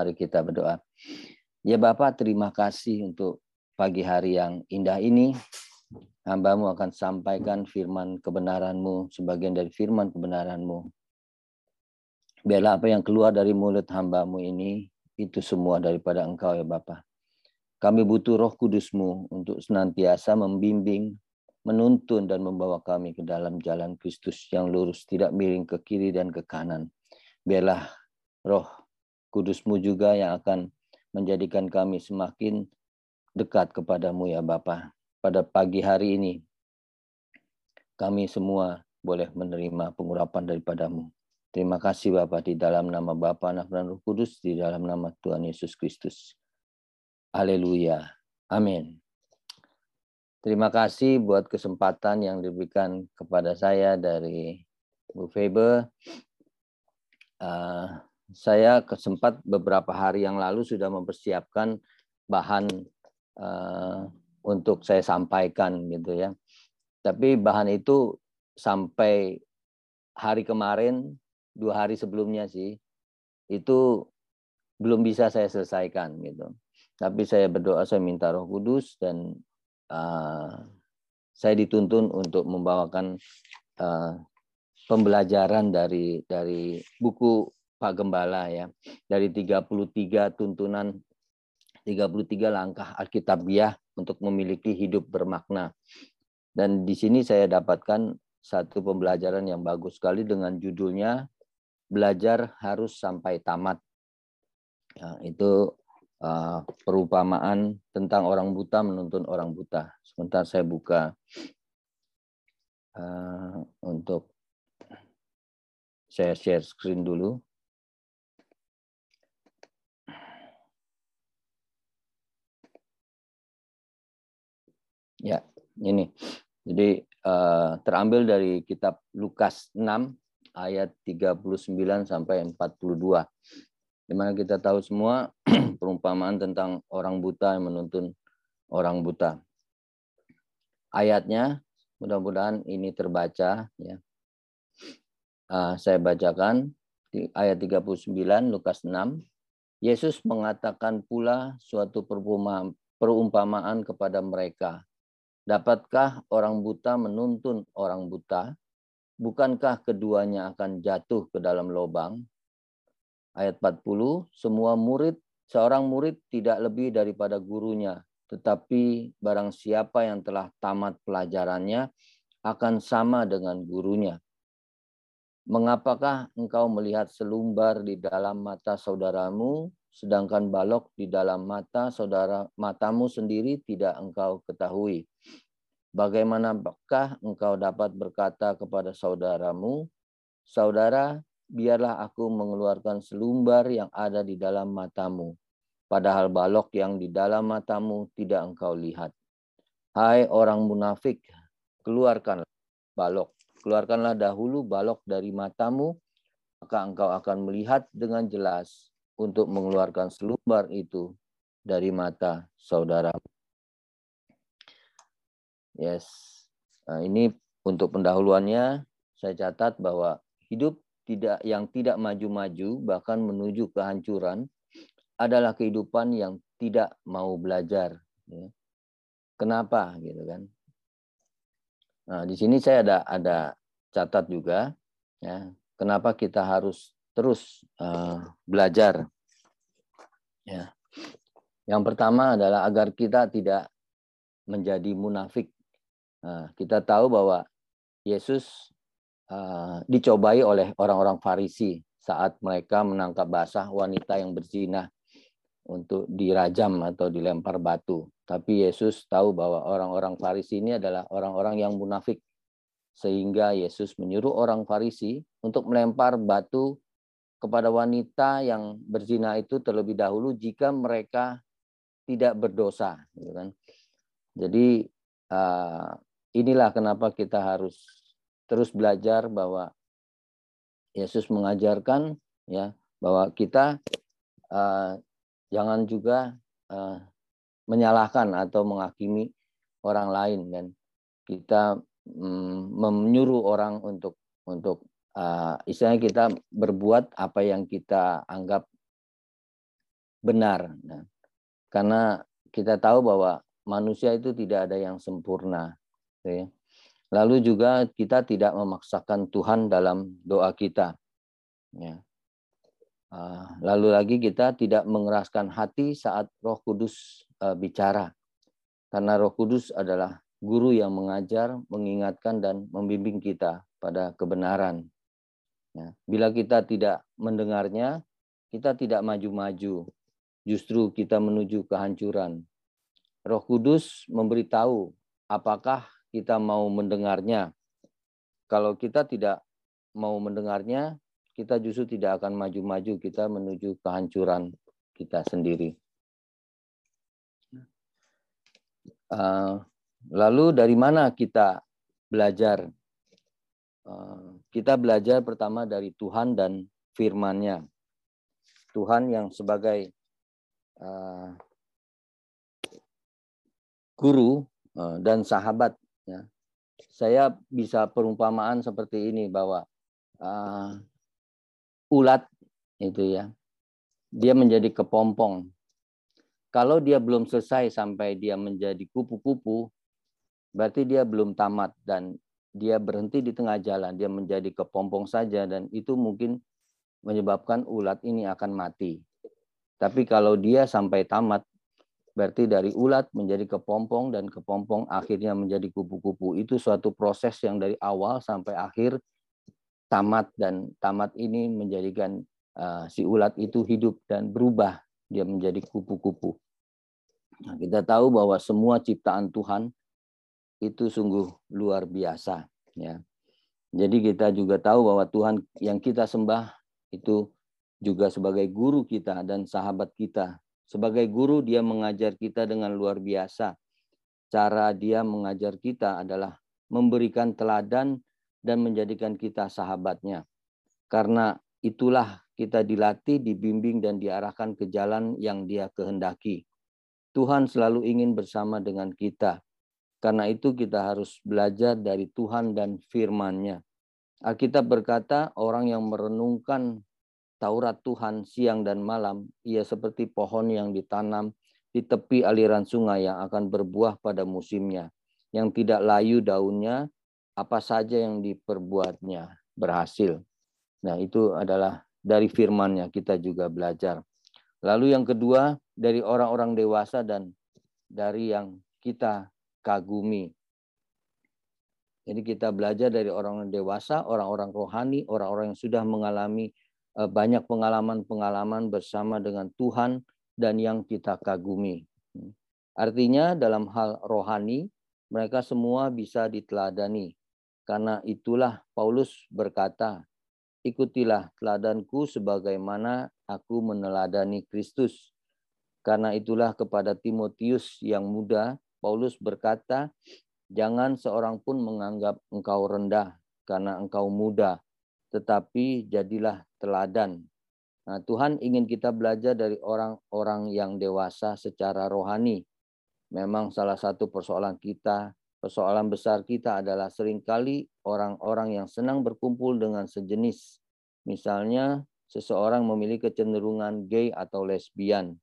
Mari kita berdoa. Ya Bapak, terima kasih untuk pagi hari yang indah ini. Hambamu akan sampaikan firman kebenaranmu, sebagian dari firman kebenaranmu. Biarlah apa yang keluar dari mulut hambamu ini, itu semua daripada engkau ya Bapak. Kami butuh roh kudusmu untuk senantiasa membimbing, menuntun dan membawa kami ke dalam jalan Kristus yang lurus, tidak miring ke kiri dan ke kanan. Biarlah roh Kudusmu juga yang akan menjadikan kami semakin dekat kepadamu ya Bapa. Pada pagi hari ini, kami semua boleh menerima pengurapan daripadamu. Terima kasih Bapa di dalam nama Bapa, Anak dan Roh Kudus, di dalam nama Tuhan Yesus Kristus. Haleluya. Amin. Terima kasih buat kesempatan yang diberikan kepada saya dari Bu Faber. Uh, saya kesempat beberapa hari yang lalu sudah mempersiapkan bahan uh, untuk saya sampaikan gitu ya. Tapi bahan itu sampai hari kemarin, dua hari sebelumnya sih, itu belum bisa saya selesaikan gitu. Tapi saya berdoa, saya minta Roh Kudus dan uh, saya dituntun untuk membawakan uh, pembelajaran dari dari buku Pak Gembala ya. Dari 33 tuntunan 33 langkah Alkitabiah untuk memiliki hidup bermakna. Dan di sini saya dapatkan satu pembelajaran yang bagus sekali dengan judulnya belajar harus sampai tamat. Ya, itu uh, perumpamaan tentang orang buta menuntun orang buta. Sebentar saya buka uh, untuk saya share screen dulu. Ya, ini. Jadi uh, terambil dari kitab Lukas 6 ayat 39 sampai 42. Di mana kita tahu semua perumpamaan tentang orang buta yang menuntun orang buta. Ayatnya mudah-mudahan ini terbaca ya. Uh, saya bacakan di ayat 39 Lukas 6. Yesus mengatakan pula suatu perumpamaan kepada mereka Dapatkah orang buta menuntun orang buta? Bukankah keduanya akan jatuh ke dalam lubang? Ayat 40, semua murid, seorang murid tidak lebih daripada gurunya, tetapi barang siapa yang telah tamat pelajarannya akan sama dengan gurunya. Mengapakah engkau melihat selumbar di dalam mata saudaramu, sedangkan balok di dalam mata saudara matamu sendiri tidak engkau ketahui. Bagaimanakah engkau dapat berkata kepada saudaramu, saudara, biarlah aku mengeluarkan selumbar yang ada di dalam matamu, padahal balok yang di dalam matamu tidak engkau lihat. Hai orang munafik, keluarkanlah balok, keluarkanlah dahulu balok dari matamu, maka engkau akan melihat dengan jelas untuk mengeluarkan selumbar itu dari mata saudara. Yes. Nah, ini untuk pendahuluannya saya catat bahwa hidup tidak yang tidak maju-maju bahkan menuju kehancuran adalah kehidupan yang tidak mau belajar. Ya. Kenapa gitu kan? Nah di sini saya ada ada catat juga ya kenapa kita harus terus uh, belajar. Ya. Yang pertama adalah agar kita tidak menjadi munafik. Nah, kita tahu bahwa Yesus uh, dicobai oleh orang-orang Farisi saat mereka menangkap basah wanita yang berzina untuk dirajam atau dilempar batu. Tapi Yesus tahu bahwa orang-orang Farisi ini adalah orang-orang yang munafik. Sehingga Yesus menyuruh orang Farisi untuk melempar batu kepada wanita yang berzina itu terlebih dahulu jika mereka tidak berdosa, gitu kan. Jadi uh, inilah kenapa kita harus terus belajar bahwa Yesus mengajarkan ya bahwa kita uh, jangan juga uh, menyalahkan atau menghakimi orang lain dan kita mm, menyuruh orang untuk untuk uh, istilahnya kita berbuat apa yang kita anggap benar. Nah, karena kita tahu bahwa manusia itu tidak ada yang sempurna. Ya. Lalu juga kita tidak memaksakan Tuhan dalam doa kita. Ya. Ah, lalu lagi kita tidak mengeraskan hati saat Roh Kudus uh, bicara. Karena Roh Kudus adalah guru yang mengajar, mengingatkan dan membimbing kita pada kebenaran. Ya. Bila kita tidak mendengarnya, kita tidak maju-maju. Justru kita menuju kehancuran. Roh Kudus memberitahu apakah kita mau mendengarnya. Kalau kita tidak mau mendengarnya, kita justru tidak akan maju-maju, kita menuju kehancuran kita sendiri. Uh, lalu dari mana kita belajar? Kita belajar pertama dari Tuhan dan firman-Nya. Tuhan yang sebagai uh, guru uh, dan sahabat. Ya. Saya bisa perumpamaan seperti ini bahwa uh, ulat itu ya. Dia menjadi kepompong. Kalau dia belum selesai sampai dia menjadi kupu-kupu, berarti dia belum tamat dan dia berhenti di tengah jalan, dia menjadi kepompong saja dan itu mungkin menyebabkan ulat ini akan mati. Tapi kalau dia sampai tamat, berarti dari ulat menjadi kepompong dan kepompong akhirnya menjadi kupu-kupu. Itu suatu proses yang dari awal sampai akhir tamat dan tamat ini menjadikan uh, si ulat itu hidup dan berubah dia menjadi kupu-kupu. Nah, kita tahu bahwa semua ciptaan Tuhan itu sungguh luar biasa ya. Jadi kita juga tahu bahwa Tuhan yang kita sembah itu juga sebagai guru kita dan sahabat kita. Sebagai guru dia mengajar kita dengan luar biasa. Cara dia mengajar kita adalah memberikan teladan dan menjadikan kita sahabatnya. Karena itulah kita dilatih, dibimbing, dan diarahkan ke jalan yang dia kehendaki. Tuhan selalu ingin bersama dengan kita. Karena itu kita harus belajar dari Tuhan dan firman-Nya. Alkitab berkata, orang yang merenungkan Taurat Tuhan siang dan malam, ia seperti pohon yang ditanam di tepi aliran sungai yang akan berbuah pada musimnya, yang tidak layu daunnya apa saja yang diperbuatnya berhasil. Nah, itu adalah dari firman-Nya kita juga belajar. Lalu yang kedua, dari orang-orang dewasa dan dari yang kita kagumi. Jadi kita belajar dari orang-orang dewasa, orang-orang rohani, orang-orang yang sudah mengalami eh, banyak pengalaman-pengalaman bersama dengan Tuhan dan yang kita kagumi. Artinya dalam hal rohani, mereka semua bisa diteladani. Karena itulah Paulus berkata, ikutilah teladanku sebagaimana aku meneladani Kristus. Karena itulah kepada Timotius yang muda, Paulus berkata, jangan seorang pun menganggap engkau rendah karena engkau muda, tetapi jadilah teladan. Nah, Tuhan ingin kita belajar dari orang-orang yang dewasa secara rohani. Memang salah satu persoalan kita Persoalan besar kita adalah sering kali orang-orang yang senang berkumpul dengan sejenis. Misalnya, seseorang memiliki kecenderungan gay atau lesbian,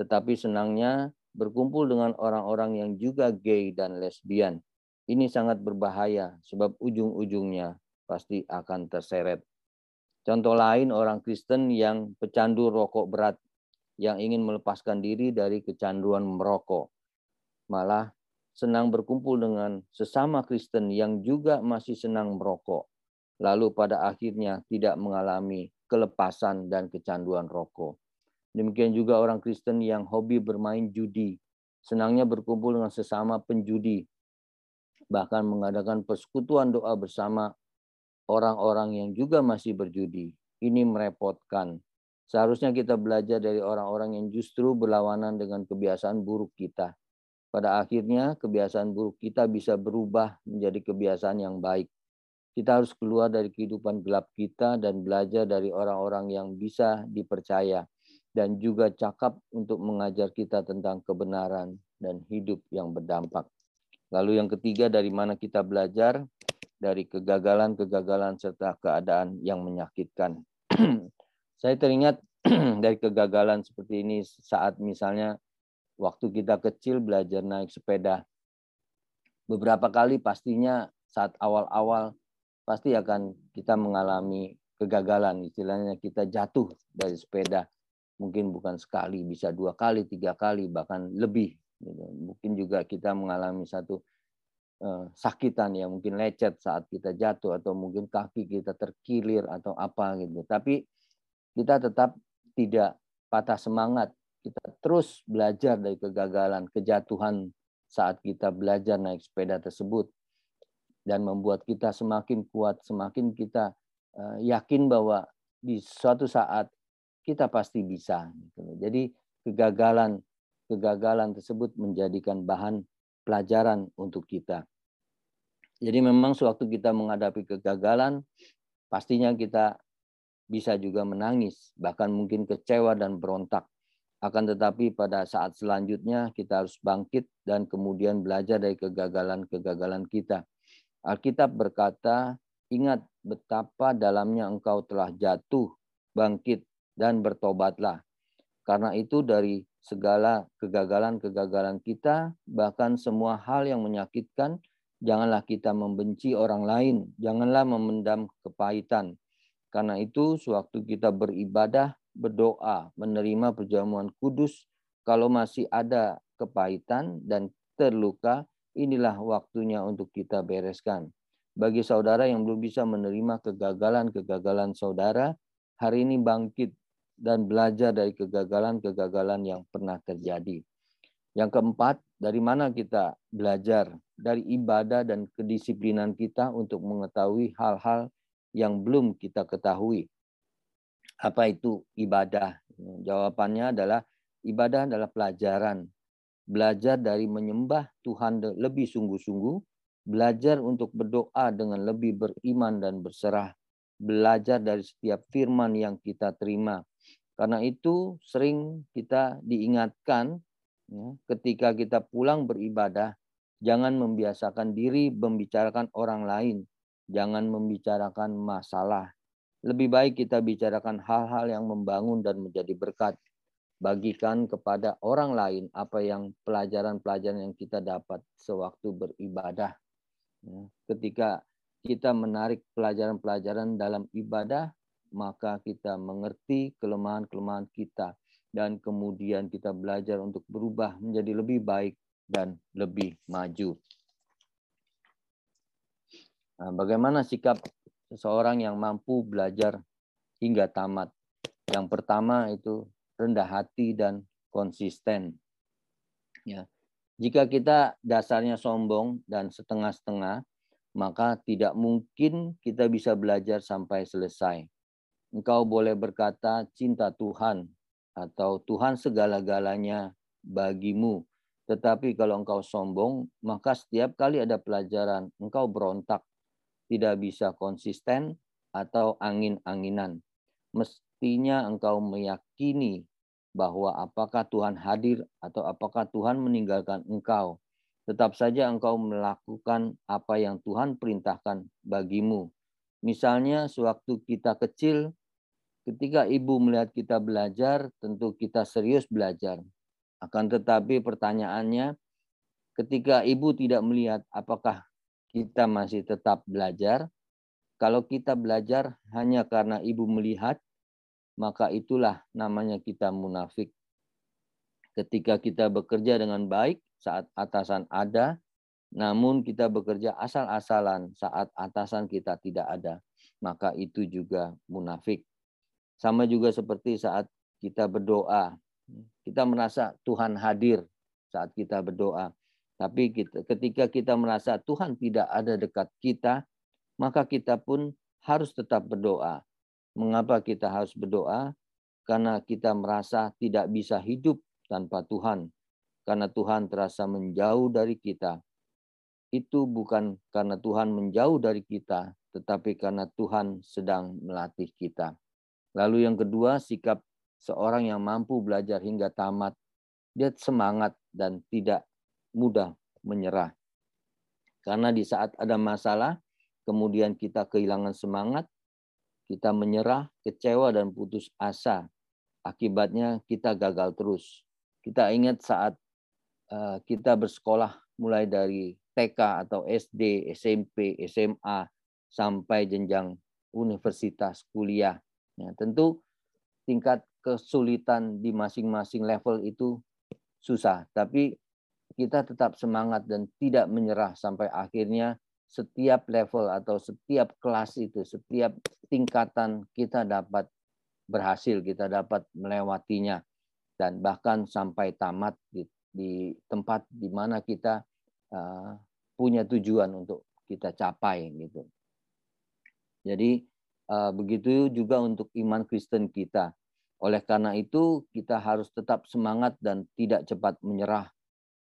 tetapi senangnya berkumpul dengan orang-orang yang juga gay dan lesbian. Ini sangat berbahaya sebab ujung-ujungnya pasti akan terseret. Contoh lain orang Kristen yang pecandu rokok berat yang ingin melepaskan diri dari kecanduan merokok. Malah senang berkumpul dengan sesama Kristen yang juga masih senang merokok, lalu pada akhirnya tidak mengalami kelepasan dan kecanduan rokok. Demikian juga orang Kristen yang hobi bermain judi, senangnya berkumpul dengan sesama penjudi, bahkan mengadakan persekutuan doa bersama orang-orang yang juga masih berjudi. Ini merepotkan. Seharusnya kita belajar dari orang-orang yang justru berlawanan dengan kebiasaan buruk kita pada akhirnya kebiasaan buruk kita bisa berubah menjadi kebiasaan yang baik. Kita harus keluar dari kehidupan gelap kita dan belajar dari orang-orang yang bisa dipercaya dan juga cakap untuk mengajar kita tentang kebenaran dan hidup yang berdampak. Lalu yang ketiga dari mana kita belajar? Dari kegagalan-kegagalan serta keadaan yang menyakitkan. Saya teringat dari kegagalan seperti ini saat misalnya waktu kita kecil belajar naik sepeda. Beberapa kali pastinya saat awal-awal pasti akan kita mengalami kegagalan. Istilahnya kita jatuh dari sepeda. Mungkin bukan sekali, bisa dua kali, tiga kali, bahkan lebih. Gitu. Mungkin juga kita mengalami satu uh, sakitan ya, mungkin lecet saat kita jatuh atau mungkin kaki kita terkilir atau apa gitu. Tapi kita tetap tidak patah semangat kita terus belajar dari kegagalan, kejatuhan saat kita belajar naik sepeda tersebut dan membuat kita semakin kuat, semakin kita uh, yakin bahwa di suatu saat kita pasti bisa. Gitu. Jadi kegagalan kegagalan tersebut menjadikan bahan pelajaran untuk kita. Jadi memang sewaktu kita menghadapi kegagalan, pastinya kita bisa juga menangis, bahkan mungkin kecewa dan berontak. Akan tetapi pada saat selanjutnya kita harus bangkit dan kemudian belajar dari kegagalan-kegagalan kita. Alkitab berkata, ingat betapa dalamnya engkau telah jatuh, bangkit, dan bertobatlah. Karena itu dari segala kegagalan-kegagalan kita, bahkan semua hal yang menyakitkan, janganlah kita membenci orang lain, janganlah memendam kepahitan. Karena itu, sewaktu kita beribadah, berdoa, menerima perjamuan kudus. Kalau masih ada kepahitan dan terluka, inilah waktunya untuk kita bereskan. Bagi saudara yang belum bisa menerima kegagalan-kegagalan saudara, hari ini bangkit dan belajar dari kegagalan-kegagalan yang pernah terjadi. Yang keempat, dari mana kita belajar? Dari ibadah dan kedisiplinan kita untuk mengetahui hal-hal yang belum kita ketahui apa itu ibadah? Jawabannya adalah ibadah adalah pelajaran. Belajar dari menyembah Tuhan lebih sungguh-sungguh, belajar untuk berdoa dengan lebih beriman dan berserah, belajar dari setiap firman yang kita terima. Karena itu sering kita diingatkan ya, ketika kita pulang beribadah, jangan membiasakan diri membicarakan orang lain, jangan membicarakan masalah, lebih baik kita bicarakan hal-hal yang membangun dan menjadi berkat. Bagikan kepada orang lain apa yang pelajaran-pelajaran yang kita dapat sewaktu beribadah. Ya, ketika kita menarik pelajaran-pelajaran dalam ibadah, maka kita mengerti kelemahan-kelemahan kita dan kemudian kita belajar untuk berubah menjadi lebih baik dan lebih maju. Nah, bagaimana sikap seseorang yang mampu belajar hingga tamat. Yang pertama itu rendah hati dan konsisten. Ya. Jika kita dasarnya sombong dan setengah-setengah, maka tidak mungkin kita bisa belajar sampai selesai. Engkau boleh berkata cinta Tuhan atau Tuhan segala-galanya bagimu. Tetapi kalau engkau sombong, maka setiap kali ada pelajaran, engkau berontak tidak bisa konsisten atau angin-anginan. Mestinya engkau meyakini bahwa apakah Tuhan hadir atau apakah Tuhan meninggalkan engkau. Tetap saja engkau melakukan apa yang Tuhan perintahkan bagimu. Misalnya sewaktu kita kecil, ketika ibu melihat kita belajar, tentu kita serius belajar. Akan tetapi pertanyaannya, ketika ibu tidak melihat apakah kita masih tetap belajar. Kalau kita belajar hanya karena ibu melihat, maka itulah namanya kita munafik. Ketika kita bekerja dengan baik saat atasan ada, namun kita bekerja asal-asalan saat atasan kita tidak ada, maka itu juga munafik. Sama juga seperti saat kita berdoa, kita merasa Tuhan hadir saat kita berdoa. Tapi kita, ketika kita merasa Tuhan tidak ada dekat kita, maka kita pun harus tetap berdoa. Mengapa kita harus berdoa? Karena kita merasa tidak bisa hidup tanpa Tuhan. Karena Tuhan terasa menjauh dari kita. Itu bukan karena Tuhan menjauh dari kita, tetapi karena Tuhan sedang melatih kita. Lalu yang kedua, sikap seorang yang mampu belajar hingga tamat. Dia semangat dan tidak mudah menyerah. Karena di saat ada masalah, kemudian kita kehilangan semangat, kita menyerah, kecewa, dan putus asa. Akibatnya kita gagal terus. Kita ingat saat uh, kita bersekolah mulai dari TK atau SD, SMP, SMA sampai jenjang universitas, kuliah. Ya, tentu tingkat kesulitan di masing-masing level itu susah, tapi kita tetap semangat dan tidak menyerah sampai akhirnya setiap level atau setiap kelas itu, setiap tingkatan kita dapat berhasil, kita dapat melewatinya dan bahkan sampai tamat di, di tempat di mana kita uh, punya tujuan untuk kita capai gitu. Jadi begitu juga untuk iman Kristen kita. Oleh karena itu kita harus tetap semangat dan tidak cepat menyerah.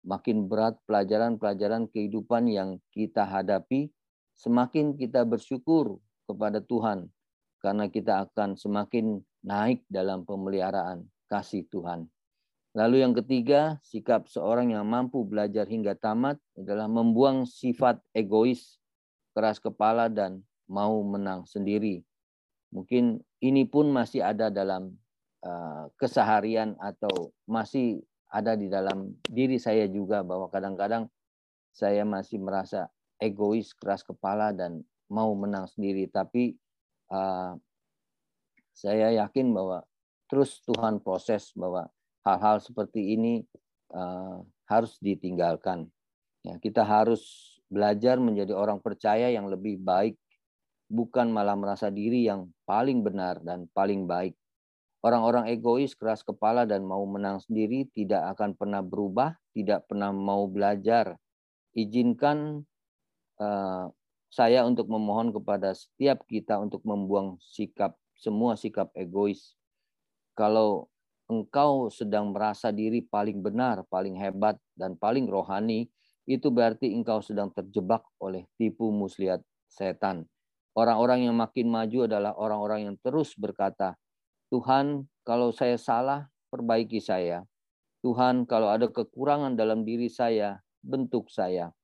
Makin berat pelajaran-pelajaran kehidupan yang kita hadapi, semakin kita bersyukur kepada Tuhan karena kita akan semakin naik dalam pemeliharaan kasih Tuhan. Lalu yang ketiga, sikap seorang yang mampu belajar hingga tamat adalah membuang sifat egois, keras kepala dan mau menang sendiri. Mungkin ini pun masih ada dalam uh, keseharian atau masih ada di dalam diri saya juga bahwa kadang-kadang saya masih merasa egois, keras kepala dan mau menang sendiri. Tapi uh, saya yakin bahwa terus Tuhan proses bahwa hal-hal seperti ini uh, harus ditinggalkan. Ya, kita harus belajar menjadi orang percaya yang lebih baik, bukan malah merasa diri yang paling benar dan paling baik. Orang-orang egois, keras kepala, dan mau menang sendiri tidak akan pernah berubah, tidak pernah mau belajar. Izinkan uh, saya untuk memohon kepada setiap kita untuk membuang sikap semua sikap egois. Kalau engkau sedang merasa diri paling benar, paling hebat, dan paling rohani, itu berarti engkau sedang terjebak oleh tipu muslihat setan. Orang-orang yang makin maju adalah orang-orang yang terus berkata, Tuhan, kalau saya salah, perbaiki saya. Tuhan, kalau ada kekurangan dalam diri saya, bentuk saya.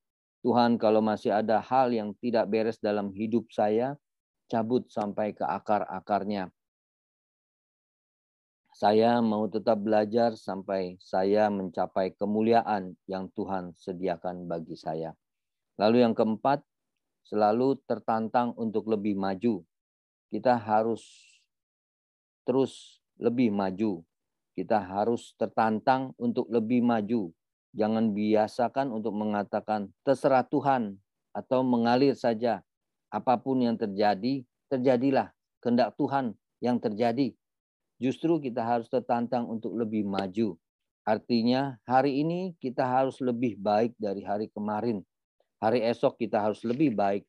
Tuhan, kalau masih ada hal yang tidak beres dalam hidup saya, cabut sampai ke akar-akarnya. Saya mau tetap belajar sampai saya mencapai kemuliaan yang Tuhan sediakan bagi saya. Lalu yang keempat, selalu tertantang untuk lebih maju. Kita harus terus lebih maju. Kita harus tertantang untuk lebih maju Jangan biasakan untuk mengatakan terserah Tuhan atau mengalir saja. Apa pun yang terjadi, terjadilah. Kehendak Tuhan yang terjadi. Justru kita harus tertantang untuk lebih maju. Artinya hari ini kita harus lebih baik dari hari kemarin. Hari esok kita harus lebih baik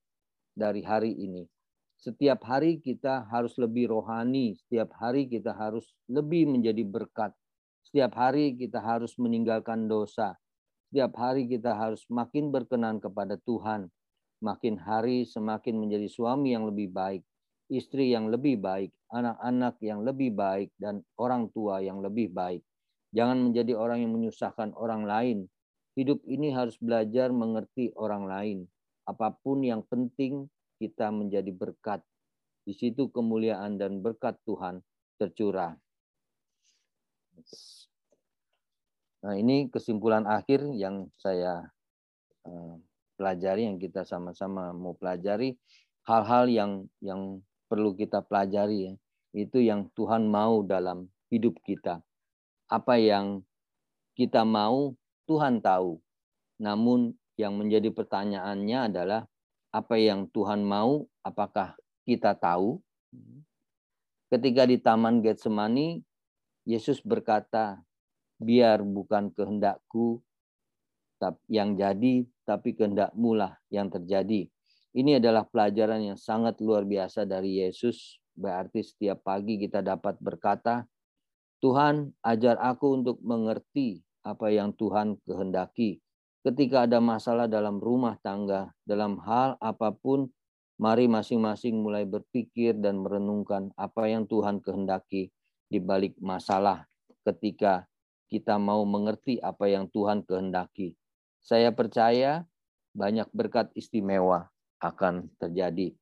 dari hari ini. Setiap hari kita harus lebih rohani, setiap hari kita harus lebih menjadi berkat setiap hari kita harus meninggalkan dosa. Setiap hari kita harus makin berkenan kepada Tuhan. Makin hari semakin menjadi suami yang lebih baik, istri yang lebih baik, anak-anak yang lebih baik, dan orang tua yang lebih baik. Jangan menjadi orang yang menyusahkan orang lain. Hidup ini harus belajar mengerti orang lain. Apa pun yang penting, kita menjadi berkat. Di situ kemuliaan dan berkat Tuhan tercurah. Nah, ini kesimpulan akhir yang saya uh, pelajari yang kita sama-sama mau pelajari hal-hal yang yang perlu kita pelajari ya. Itu yang Tuhan mau dalam hidup kita. Apa yang kita mau Tuhan tahu. Namun yang menjadi pertanyaannya adalah apa yang Tuhan mau apakah kita tahu? Ketika di Taman Getsemani Yesus berkata, biar bukan kehendakku yang jadi, tapi kehendakmu lah yang terjadi. Ini adalah pelajaran yang sangat luar biasa dari Yesus. Berarti setiap pagi kita dapat berkata, Tuhan ajar aku untuk mengerti apa yang Tuhan kehendaki. Ketika ada masalah dalam rumah tangga, dalam hal apa pun, mari masing-masing mulai berpikir dan merenungkan apa yang Tuhan kehendaki di balik masalah ketika kita mau mengerti apa yang Tuhan kehendaki. Saya percaya banyak berkat istimewa akan terjadi.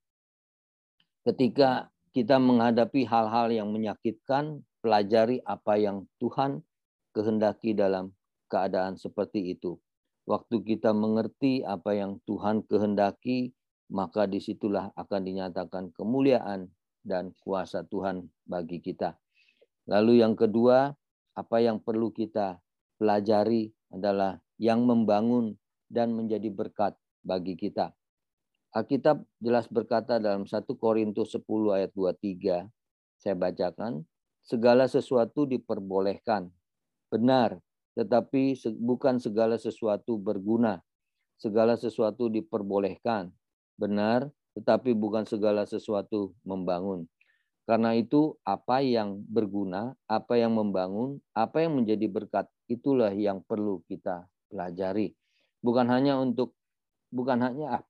Ketika kita menghadapi hal-hal yang menyakitkan, pelajari apa yang Tuhan kehendaki dalam keadaan seperti itu. Waktu kita mengerti apa yang Tuhan kehendaki, maka di situlah akan dinyatakan kemuliaan dan kuasa Tuhan bagi kita. Lalu yang kedua, apa yang perlu kita pelajari adalah yang membangun dan menjadi berkat bagi kita. Alkitab jelas berkata dalam 1 Korintus 10 ayat 23, saya bacakan, segala sesuatu diperbolehkan. Benar, tetapi bukan segala sesuatu berguna. Segala sesuatu diperbolehkan. Benar, tetapi bukan segala sesuatu membangun. Karena itu apa yang berguna, apa yang membangun, apa yang menjadi berkat, itulah yang perlu kita pelajari. Bukan hanya untuk bukan hanya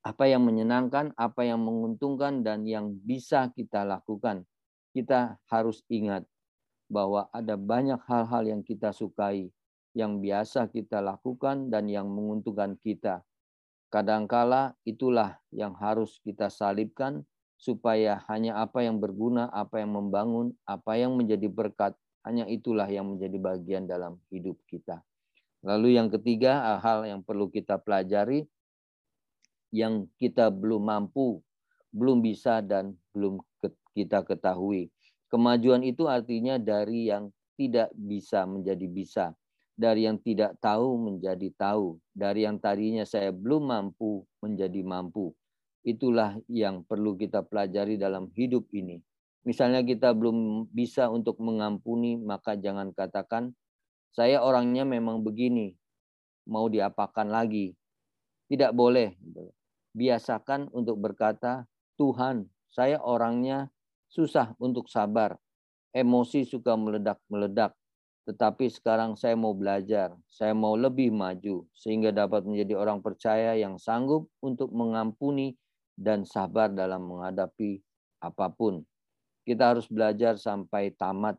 apa yang menyenangkan, apa yang menguntungkan, dan yang bisa kita lakukan. Kita harus ingat bahwa ada banyak hal-hal yang kita sukai, yang biasa kita lakukan, dan yang menguntungkan kita. Kadangkala itulah yang harus kita salibkan, supaya hanya apa yang berguna, apa yang membangun, apa yang menjadi berkat, hanya itulah yang menjadi bagian dalam hidup kita. Lalu yang ketiga, hal yang perlu kita pelajari yang kita belum mampu, belum bisa dan belum kita ketahui. Kemajuan itu artinya dari yang tidak bisa menjadi bisa, dari yang tidak tahu menjadi tahu, dari yang tadinya saya belum mampu menjadi mampu. Itulah yang perlu kita pelajari dalam hidup ini. Misalnya kita belum bisa untuk mengampuni, maka jangan katakan, saya orangnya memang begini, mau diapakan lagi. Tidak boleh biasakan untuk berkata, Tuhan, saya orangnya susah untuk sabar. Emosi suka meledak-meledak. Tetapi sekarang saya mau belajar, saya mau lebih maju, sehingga dapat menjadi orang percaya yang sanggup untuk mengampuni dan sabar dalam menghadapi apa pun. Kita harus belajar sampai tamat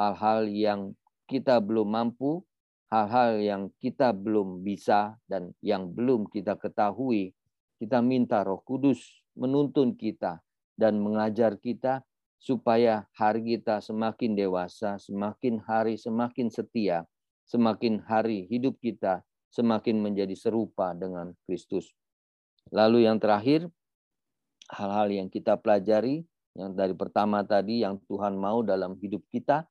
hal-hal yang kita belum mampu, hal-hal yang kita belum bisa, dan yang belum kita ketahui kita minta Roh Kudus menuntun kita dan mengajar kita supaya hari kita semakin dewasa, semakin hari semakin setia, semakin hari hidup kita semakin menjadi serupa dengan Kristus. Lalu yang terakhir, hal-hal yang kita pelajari, yang dari pertama tadi yang Tuhan mau dalam hidup kita,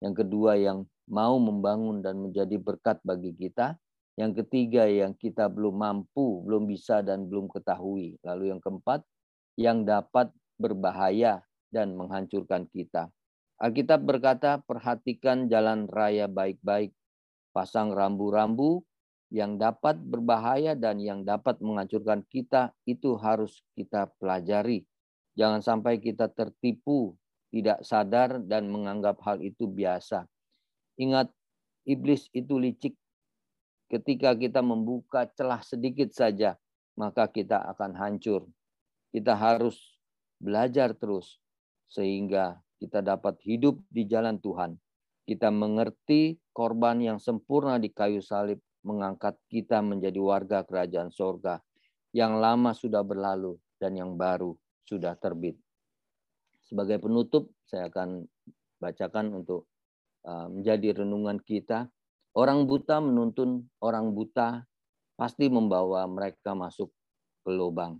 yang kedua yang mau membangun dan menjadi berkat bagi kita, yang ketiga yang kita belum mampu, belum bisa dan belum ketahui. Lalu yang keempat yang dapat berbahaya dan menghancurkan kita. Alkitab berkata, perhatikan jalan raya baik-baik. Pasang rambu-rambu yang dapat berbahaya dan yang dapat menghancurkan kita itu harus kita pelajari. Jangan sampai kita tertipu, tidak sadar dan menganggap hal itu biasa. Ingat, iblis itu licik ketika kita membuka celah sedikit saja, maka kita akan hancur. Kita harus belajar terus sehingga kita dapat hidup di jalan Tuhan. Kita mengerti korban yang sempurna di kayu salib mengangkat kita menjadi warga kerajaan sorga. Yang lama sudah berlalu dan yang baru sudah terbit. Sebagai penutup, saya akan bacakan untuk uh, menjadi renungan kita Orang buta menuntun orang buta pasti membawa mereka masuk ke lubang.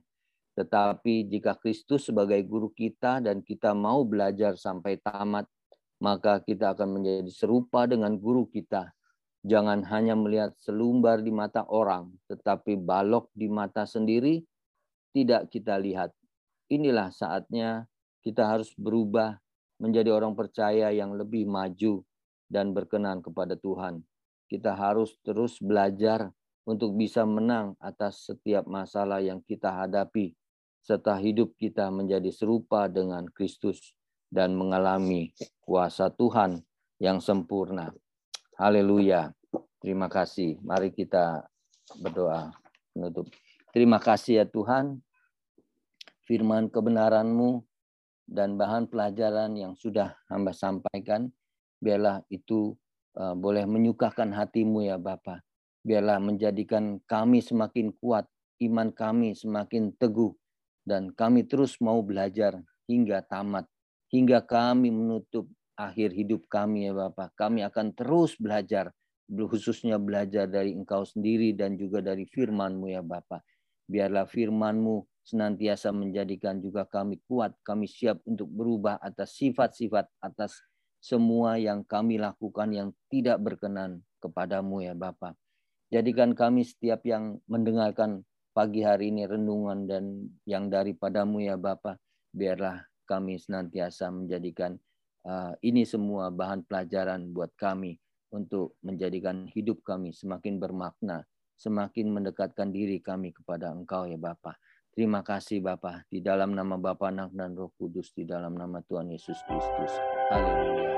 Tetapi jika Kristus sebagai guru kita dan kita mau belajar sampai tamat, maka kita akan menjadi serupa dengan guru kita. Jangan hanya melihat selumbar di mata orang, tetapi balok di mata sendiri tidak kita lihat. Inilah saatnya kita harus berubah menjadi orang percaya yang lebih maju dan berkenan kepada Tuhan kita harus terus belajar untuk bisa menang atas setiap masalah yang kita hadapi, serta hidup kita menjadi serupa dengan Kristus dan mengalami kuasa Tuhan yang sempurna. Haleluya. Terima kasih. Mari kita berdoa menutup. Terima kasih ya Tuhan. Firman kebenaran-Mu dan bahan pelajaran yang sudah hamba sampaikan, biarlah itu Eh, boleh menyukakan hatimu ya Bapa. Biarlah menjadikan kami semakin kuat, iman kami semakin teguh, dan kami terus mau belajar hingga tamat, hingga kami menutup akhir hidup kami ya Bapak. Kami akan terus belajar, khususnya belajar dari Engkau sendiri dan juga dari firman-Mu ya Bapak. Biarlah firman-Mu senantiasa menjadikan juga kami kuat, kami siap untuk berubah atas sifat-sifat, atas semua yang kami lakukan yang tidak berkenan kepadamu ya Bapak. Jadikan kami setiap yang mendengarkan pagi hari ini renungan dan yang daripadamu ya Bapak, biarlah kami senantiasa menjadikan uh, ini semua bahan pelajaran buat kami untuk menjadikan hidup kami semakin bermakna, semakin mendekatkan diri kami kepada Engkau ya Bapak. Terima kasih Bapa di dalam nama Bapa, Anak dan Roh Kudus di dalam nama Tuhan Yesus Kristus. Haleluya.